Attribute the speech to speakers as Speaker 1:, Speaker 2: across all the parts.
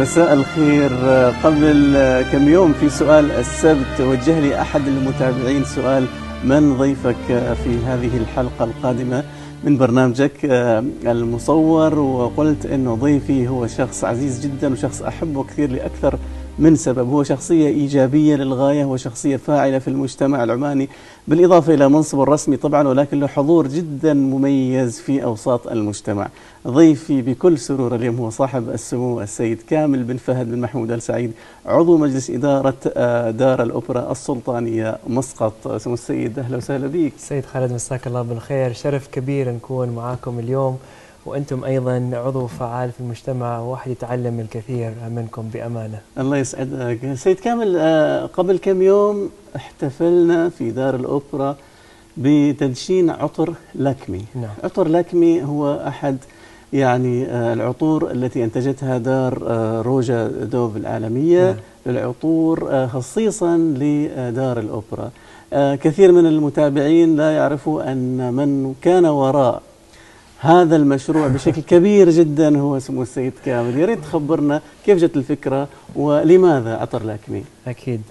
Speaker 1: مساء الخير. قبل كم يوم في سؤال السبت وجه لي أحد المتابعين سؤال من ضيفك في هذه الحلقة القادمة؟ من برنامجك المصور وقلت أنه ضيفي هو شخص عزيز جدا وشخص أحبه كثير لأكثر من سبب هو شخصية إيجابية للغاية هو شخصية فاعلة في المجتمع العماني بالإضافة إلى منصبه الرسمي طبعا ولكن له حضور جدا مميز في أوساط المجتمع. ضيفي بكل سرور اليوم هو صاحب السمو السيد كامل بن فهد بن محمود السعيد عضو مجلس إدارة دار الأوبرا السلطانية مسقط. سمو السيد أهلا وسهلا بك.
Speaker 2: سيد خالد مساك الله بالخير. شرف كبير نكون معاكم اليوم. وأنتم أيضا عضو فعال في المجتمع وواحد يتعلم الكثير منكم بأمانة
Speaker 1: الله يسعدك سيد كامل قبل كم يوم احتفلنا في دار الأوبرا بتدشين عطر لاكمي
Speaker 2: نعم.
Speaker 1: عطر لاكمي هو أحد يعني العطور التي أنتجتها دار روجا دوف العالمية
Speaker 2: نعم.
Speaker 1: للعطور خصيصا لدار الأوبرا كثير من المتابعين لا يعرفوا أن من كان وراء هذا المشروع بشكل كبير جدا هو سمو السيد كامل. يا ريت تخبرنا كيف جت الفكرة ولماذا عطر لاكمي
Speaker 2: أكيد.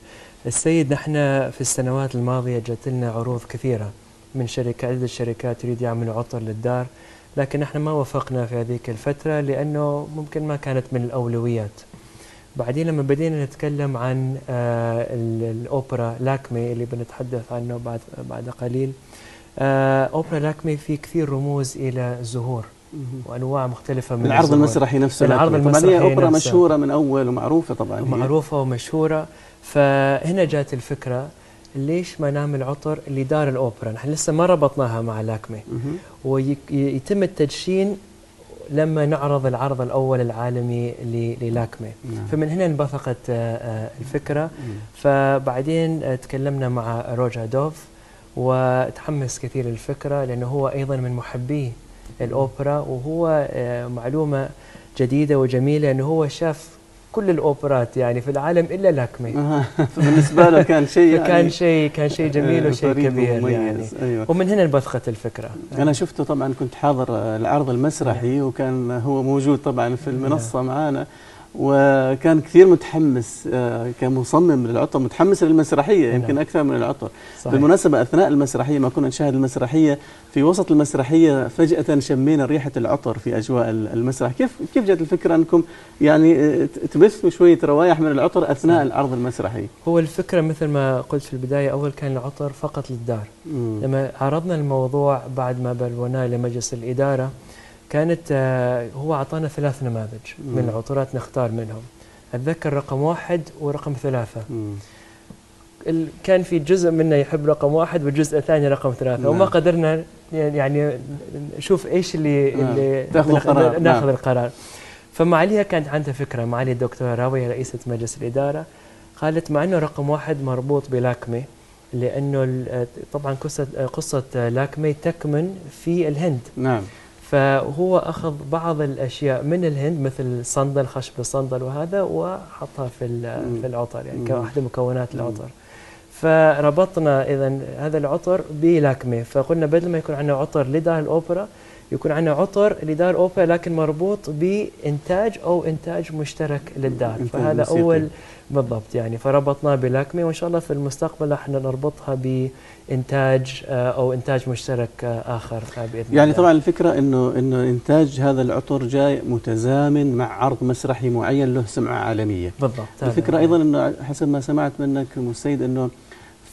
Speaker 2: السيد نحن في السنوات الماضية جت لنا عروض كثيرة من شركات عدة شركات تريد يعملوا عطر للدار لكن إحنا ما وفقنا في هذيك الفترة لأنه ممكن ما كانت من الأولويات. بعدين لما بدينا نتكلم عن آه الأوبرا لاكمي اللي بنتحدث عنه بعد بعد قليل أوبرا لاكمي في كثير رموز إلى الزهور وأنواع مختلفة من
Speaker 1: العرض المسرحي نفسه
Speaker 2: العرض
Speaker 1: طبعا
Speaker 2: المسرحي
Speaker 1: هي أوبرا
Speaker 2: نفسه.
Speaker 1: مشهورة من أول ومعروفة طبعا هي.
Speaker 2: معروفه ومشهورة فهنا جات الفكرة ليش ما نعمل عطر لدار الأوبرا نحن لسه ما ربطناها مع لاكمي. ويتم التدشين لما نعرض العرض الأول العالمي للاكمي
Speaker 1: نعم.
Speaker 2: فمن هنا انبثقت آه، آه،
Speaker 1: الفكرة.
Speaker 2: فبعدين آه، تكلمنا مع روجا دوف وتحمس كثير الفكرة لأنه هو أيضا من محبي الأوبرا وهو آه، معلومة جديدة وجميلة إنه هو شاف كل الأوبرات يعني في العالم إلا لاكمي
Speaker 1: آه، فبالنسبة له كان شيء يعني
Speaker 2: فكان شيء كان شيء جميل
Speaker 1: آه،
Speaker 2: وشيء كبير. يعني.
Speaker 1: أيوه.
Speaker 2: ومن هنا انبثقت الفكرة.
Speaker 1: أنا شفته طبعا كنت حاضر العرض المسرحي وكان هو موجود طبعا في المنصة معنا وكان كثير متحمس آه، كمصمم للعطر متحمس للمسرحية يمكن
Speaker 2: نعم.
Speaker 1: أكثر من العطر
Speaker 2: صحيح.
Speaker 1: بالمناسبة أثناء المسرحية ما كنا نشاهد المسرحية في وسط المسرحية فجأة شمينا ريحة العطر في أجواء المسرح كيف كيف جت الفكرة أنكم يعني آه، تبثوا شوية روايح من العطر أثناء
Speaker 2: صحيح.
Speaker 1: العرض المسرحي
Speaker 2: هو الفكرة مثل ما قلت في البداية أول كان العطر فقط للدار
Speaker 1: مم.
Speaker 2: لما عرضنا الموضوع بعد ما بلوناه لمجلس الإدارة كانت آه، هو أعطانا ثلاث نماذج
Speaker 1: مم.
Speaker 2: من العطورات نختار منهم أتذكر رقم واحد ورقم ثلاثة
Speaker 1: مم.
Speaker 2: كان في جزء منا يحب رقم واحد والجزء الثاني رقم ثلاثة
Speaker 1: نعم.
Speaker 2: وما قدرنا يعني نشوف إيش اللي,
Speaker 1: نعم.
Speaker 2: اللي
Speaker 1: تاخذوا
Speaker 2: ناخذ-
Speaker 1: قرار.
Speaker 2: ناخذ
Speaker 1: نعم.
Speaker 2: القرار فمعاليها كانت عندها فكرة معالي الدكتورة راوية رئيسة مجلس الإدارة قالت مع أنه رقم واحد مربوط بلاكمي لأنه ال- طبعا قصة قصة لاكمي تكمن في الهند
Speaker 1: نعم
Speaker 2: فهو أخذ بعض الأشياء من الهند مثل صندل خشب الصندل وهذا وحطها في. في العطر يعني
Speaker 1: مم.
Speaker 2: كواحدة مكونات. العطر فربطنا إذا هذا العطر بلاكمي فقلنا بدل ما يكون عندنا عطر لدار الأوبرا يكون عندنا عطر لدار أوبرا لكن مربوط بإنتاج أو إنتاج مشترك للدار فهذا
Speaker 1: موسيقي.
Speaker 2: أول بالضبط يعني فربطناه بلاكمي وإن شاء الله في المستقبل إحنا نربطها بإنتاج آه، أو إنتاج مشترك آه، آخر آه، بإذن
Speaker 1: يعني
Speaker 2: الله.
Speaker 1: طبعا الفكرة أنه أنه إنتاج هذا العطر جاي متزامن مع عرض مسرحي معين له سمعة عالمية
Speaker 2: بالضبط
Speaker 1: الفكرة
Speaker 2: هو.
Speaker 1: أيضا أنه حسب ما سمعت منك السيد أنه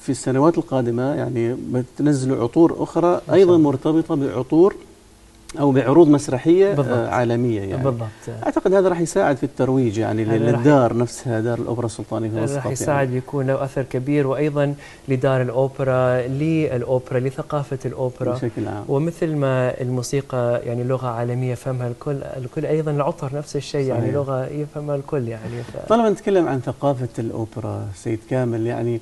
Speaker 1: في السنوات القادمة يعني بتنزلوا عطور أيضا
Speaker 2: الله.
Speaker 1: مرتبطة بعطور أو بعروض مسرحية
Speaker 2: بالضبط.
Speaker 1: آه، عالمية يعني
Speaker 2: بالضبط
Speaker 1: أعتقد هذا راح يساعد في الترويج يعني للدار نفسها دار الأوبرا السلطانية في مسقط
Speaker 2: راح
Speaker 1: يعني.
Speaker 2: يساعد يكون له أثر كبير وأيضا لدار الأوبرا للأوبرا لثقافة الأوبرا
Speaker 1: بشكل عام
Speaker 2: ومثل ما الموسيقى يعني لغة عالمية يفهمها الكل الكل أيضا العطر نفس الشيء يعني
Speaker 1: صحيح.
Speaker 2: لغة يفهمها الكل يعني ف...
Speaker 1: طالما نتكلم عن ثقافة الأوبرا سيد كامل يعني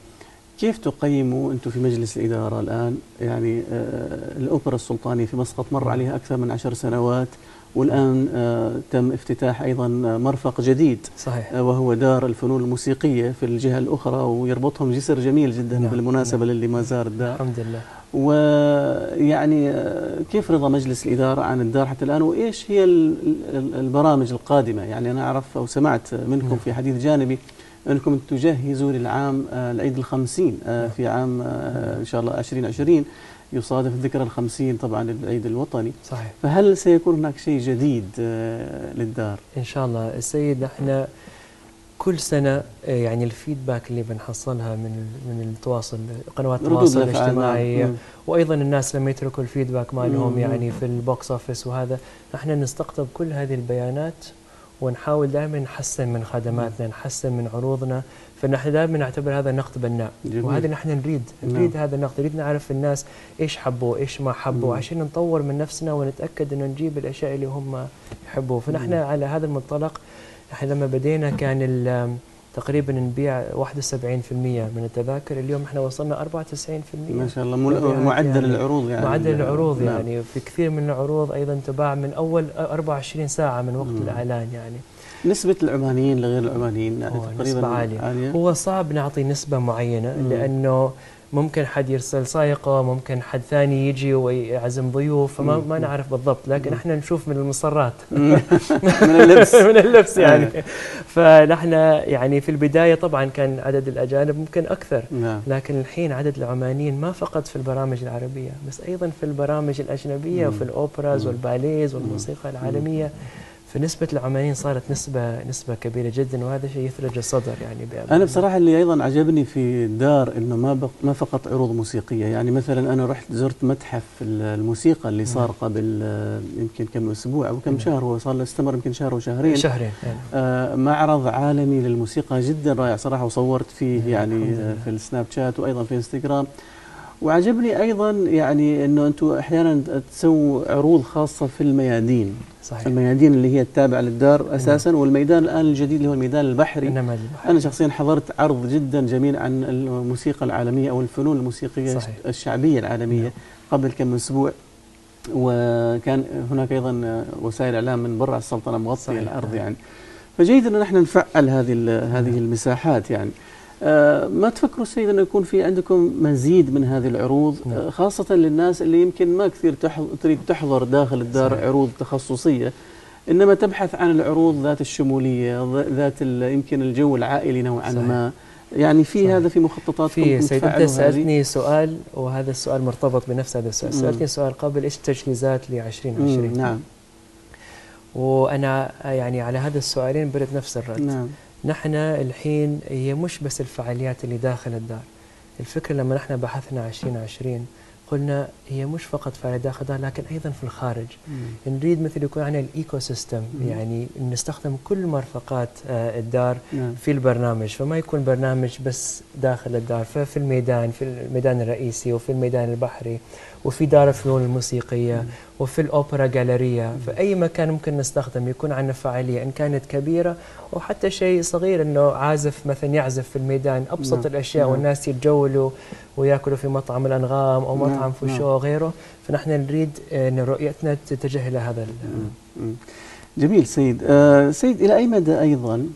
Speaker 1: كيف تقيموا أنتم في مجلس الإدارة الآن؟ يعني آه، الأوبرا السلطانية في مسقط مر عليها أكثر من عشر سنوات والآن آه، تم افتتاح أيضا مرفق جديد
Speaker 2: صحيح.
Speaker 1: آه، وهو دار الفنون الموسيقية في الجهة الأخرى ويربطهم جسر جميل جدا
Speaker 2: نعم،
Speaker 1: بالمناسبة للي ما زار الدار.
Speaker 2: الحمد لله.
Speaker 1: ويعني كيف رضا مجلس الإدارة عن الدار حتى الآن؟ وإيش هي ال- ال- البرامج القادمة؟ يعني أنا أعرف أو سمعت منكم
Speaker 2: نعم.
Speaker 1: في حديث جانبي أنكم تجهزوا للعام آه، العيد الخمسين آه، في عام آه، إن شاء الله 2020 يصادف الذكرى الخمسين طبعا للعيد الوطني
Speaker 2: صحيح
Speaker 1: فهل سيكون هناك شيء جديد للدار؟
Speaker 2: إن شاء الله السيد إحنا كل سنة آه، يعني ال feedback اللي بنحصلها من من التواصل قنوات التواصل
Speaker 1: الأفعال، نعم.
Speaker 2: الاجتماعي
Speaker 1: مم.
Speaker 2: وأيضا الناس لما يتركوا ال feedback
Speaker 1: مالهم.
Speaker 2: يعني في ال box office وهذا إحنا نستقطب كل هذه البيانات ونحاول دائما نحسن من خدماتنا نحسن من عروضنا فنحن دائما نعتبر هذا نقد بناء
Speaker 1: جميل.
Speaker 2: وهذا نحن نريد
Speaker 1: نعم.
Speaker 2: نريد هذا النقد نريد نعرف الناس إيش حبوا إيش ما حبوا
Speaker 1: مم.
Speaker 2: عشان نطور من نفسنا ونتأكد إنه نجيب الأشياء اللي هم يحبوه فنحن
Speaker 1: مم.
Speaker 2: على هذا المنطلق إحنا لما بدينا كان تقريبا نبيع 71% من التذاكر اليوم إحنا وصلنا 94%
Speaker 1: ما شاء الله
Speaker 2: مبيعات
Speaker 1: معدل
Speaker 2: يعني
Speaker 1: العروض يعني
Speaker 2: معدل العروض
Speaker 1: نعم.
Speaker 2: يعني في كثير من العروض أيضا تباع من أول 24 ساعة من وقت
Speaker 1: مم.
Speaker 2: الإعلان يعني
Speaker 1: نسبة العمانيين لغير العمانيين يعني
Speaker 2: هو
Speaker 1: تقريبا
Speaker 2: نسبة عالية. هو صعب نعطي نسبة معينة
Speaker 1: مم.
Speaker 2: لأنه ممكن حد يرسل سائقة ممكن حد ثاني يجي ويعزم ضيوف فما. ما نعرف بالضبط لكن. إحنا نشوف من المسرات
Speaker 1: من اللبس
Speaker 2: من اللبس يعني
Speaker 1: آه.
Speaker 2: فنحن يعني في البداية طبعا كان عدد الأجانب ممكن أكثر
Speaker 1: نعم
Speaker 2: لكن الحين عدد العمانيين ما فقط في البرامج العربية بس أيضا في البرامج الأجنبية
Speaker 1: مم.
Speaker 2: وفي الأوبراز
Speaker 1: مم.
Speaker 2: والباليز. والموسيقى العالمية فنسبة العمانيين صارت نسبة نسبة كبيرة جدا وهذا شيء يثلج الصدر يعني بأمانة.
Speaker 1: أنا بصراحة اللي أيضا عجبني في الدار إنه ما بق ما فقط عروض موسيقية يعني مثلا أنا رحت زرت متحف الموسيقى اللي صار قبل آه، يمكن كم أسبوع أو كم. شهر هو صار استمر يمكن شهر وشهرين
Speaker 2: شهرين يعني.
Speaker 1: آه، معرض عالمي للموسيقى جدا رائع صراحة وصورت فيه
Speaker 2: نعم،
Speaker 1: يعني آه،. في السناب شات وأيضا في إنستغرام وعجبني أيضا يعني إنه أنتم أحيانا تسووا عروض خاصة في الميادين
Speaker 2: صحيح
Speaker 1: الميادين اللي هي التابعة للدار أساسا والميدان الآن الجديد اللي هو الميدان البحري
Speaker 2: البحر.
Speaker 1: أنا شخصيا حضرت عرض جدا جميل عن الموسيقى العالمية أو الفنون الموسيقية
Speaker 2: صحيح.
Speaker 1: الشعبية العالمية
Speaker 2: نعم.
Speaker 1: قبل كم أسبوع وكان هناك أيضا وسائل إعلام من برا السلطنة مغطيه. الأرض يعني فجيد أن نحن نفعل هذه هذه المساحات يعني ما تفكروا سيد إنه يكون في عندكم مزيد من هذه العروض
Speaker 2: نعم.
Speaker 1: آه، خاصة للناس اللي يمكن ما كثير تريد تحضر داخل الدار
Speaker 2: صحيح.
Speaker 1: عروض تخصصية إنما تبحث عن العروض ذات الشمولية ذ- ذات يمكن الجو العائلي نوعا
Speaker 2: صحيح.
Speaker 1: ما يعني في
Speaker 2: صحيح.
Speaker 1: هذا في مخططاتكم
Speaker 2: في سيد
Speaker 1: أنت؟
Speaker 2: سألتني سؤال وهذا السؤال مرتبط بنفس هذا السؤال
Speaker 1: مم.
Speaker 2: سألتني سؤال قبل إيش التجهيزات ل
Speaker 1: مم،
Speaker 2: 2020
Speaker 1: نعم
Speaker 2: وأنا يعني على هذا السؤالين برد نفس الرد
Speaker 1: نعم
Speaker 2: نحن الحين هي مش بس الفعاليات اللي داخل الدار. الفكرة لما نحن بحثنا 2020 قلنا هي مش فقط فعاليات داخل الدار لكن أيضا في الخارج.
Speaker 1: مم.
Speaker 2: نريد مثل يكون عندنا ال ecosystem
Speaker 1: مم.
Speaker 2: يعني نستخدم كل مرفقات آه، الدار
Speaker 1: نعم.
Speaker 2: في البرنامج. فما يكون برنامج بس داخل الدار ففي الميدان في الميدان الرئيسي وفي الميدان البحري. وفي دار الفنون الموسيقية. وفي الأوبرا جاليريا في أي مكان ممكن نستخدم يكون عندنا فعالية إن كانت كبيرة أو حتى شيء صغير إنه عازف مثلا يعزف في الميدان أبسط
Speaker 1: نعم.
Speaker 2: الأشياء
Speaker 1: نعم.
Speaker 2: والناس يتجولوا ويأكلوا في مطعم الأنغام أو
Speaker 1: نعم.
Speaker 2: مطعم فوشو
Speaker 1: نعم.
Speaker 2: أو غيره فنحن نريد أن رؤيتنا تتجه إلى هذا
Speaker 1: مم. مم. جميل سيد آه سيد إلى أي مدى أيضا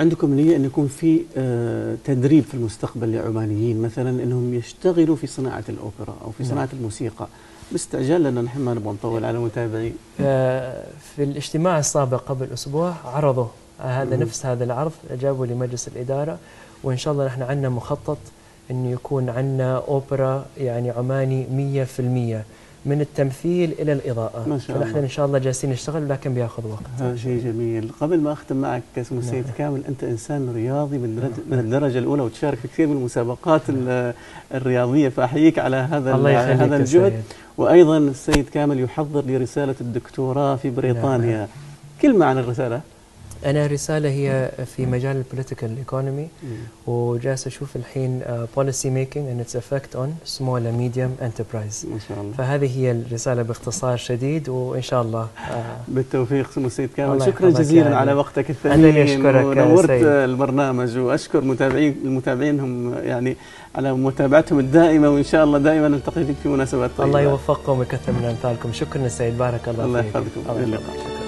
Speaker 1: عندكم نية أن يكون في آه تدريب في المستقبل لعمانيين مثلا إنهم يشتغلوا في صناعة الأوبرا أو في
Speaker 2: نعم.
Speaker 1: صناعة الموسيقى باستعجال لأن نحن ما نبغى نطول على المتابعين
Speaker 2: آه، في الاجتماع السابق قبل أسبوع عرضوا هذا
Speaker 1: مم.
Speaker 2: نفس هذا العرض جابوا لمجلس الإدارة وإن شاء الله نحن عندنا مخطط أنه يكون عندنا أوبرا يعني عماني 100% من التمثيل إلى الإضاءة
Speaker 1: ما شاء
Speaker 2: فنحن
Speaker 1: الله.
Speaker 2: إن شاء الله جالسين نشتغل لكن بياخذ وقت
Speaker 1: هذا شيء جميل قبل ما أختم معك سمو
Speaker 2: نعم.
Speaker 1: السيد كامل أنت إنسان رياضي من من الدرجة الأولى وتشارك في كثير من المسابقات ال- الرياضية فأحييك على هذا
Speaker 2: الله
Speaker 1: هذا الجهد
Speaker 2: سيد.
Speaker 1: وأيضا السيد كامل يحضر لرسالة الدكتوراه في بريطانيا
Speaker 2: نعم.
Speaker 1: كلمه عن الرسالة
Speaker 2: أنا رسالة هي في مجال ال political economy وجالس أشوف الحين policy making and its effect on small and medium enterprise.
Speaker 1: ما شاء الله.
Speaker 2: فهذه هي الرسالة باختصار شديد وإن شاء الله آه،
Speaker 1: بالتوفيق سمو السيد كامل.
Speaker 2: الله
Speaker 1: شكرا جزيلا
Speaker 2: يا
Speaker 1: على. وقتك الثمين
Speaker 2: أشكرك يا
Speaker 1: ونورت
Speaker 2: سيد.
Speaker 1: البرنامج وأشكر متابعين المتابعين هم يعني على متابعتهم الدائمة وإن شاء الله دائما نلتقي فيك في مناسبات طيبة.
Speaker 2: الله يوفقكم ويكثر من أمثالكم. شكرا سيد. بارك الله,
Speaker 1: الله
Speaker 2: فيك.
Speaker 1: يحفظكم.
Speaker 2: الله
Speaker 1: إلى
Speaker 2: يحفظك.
Speaker 1: اللقاء.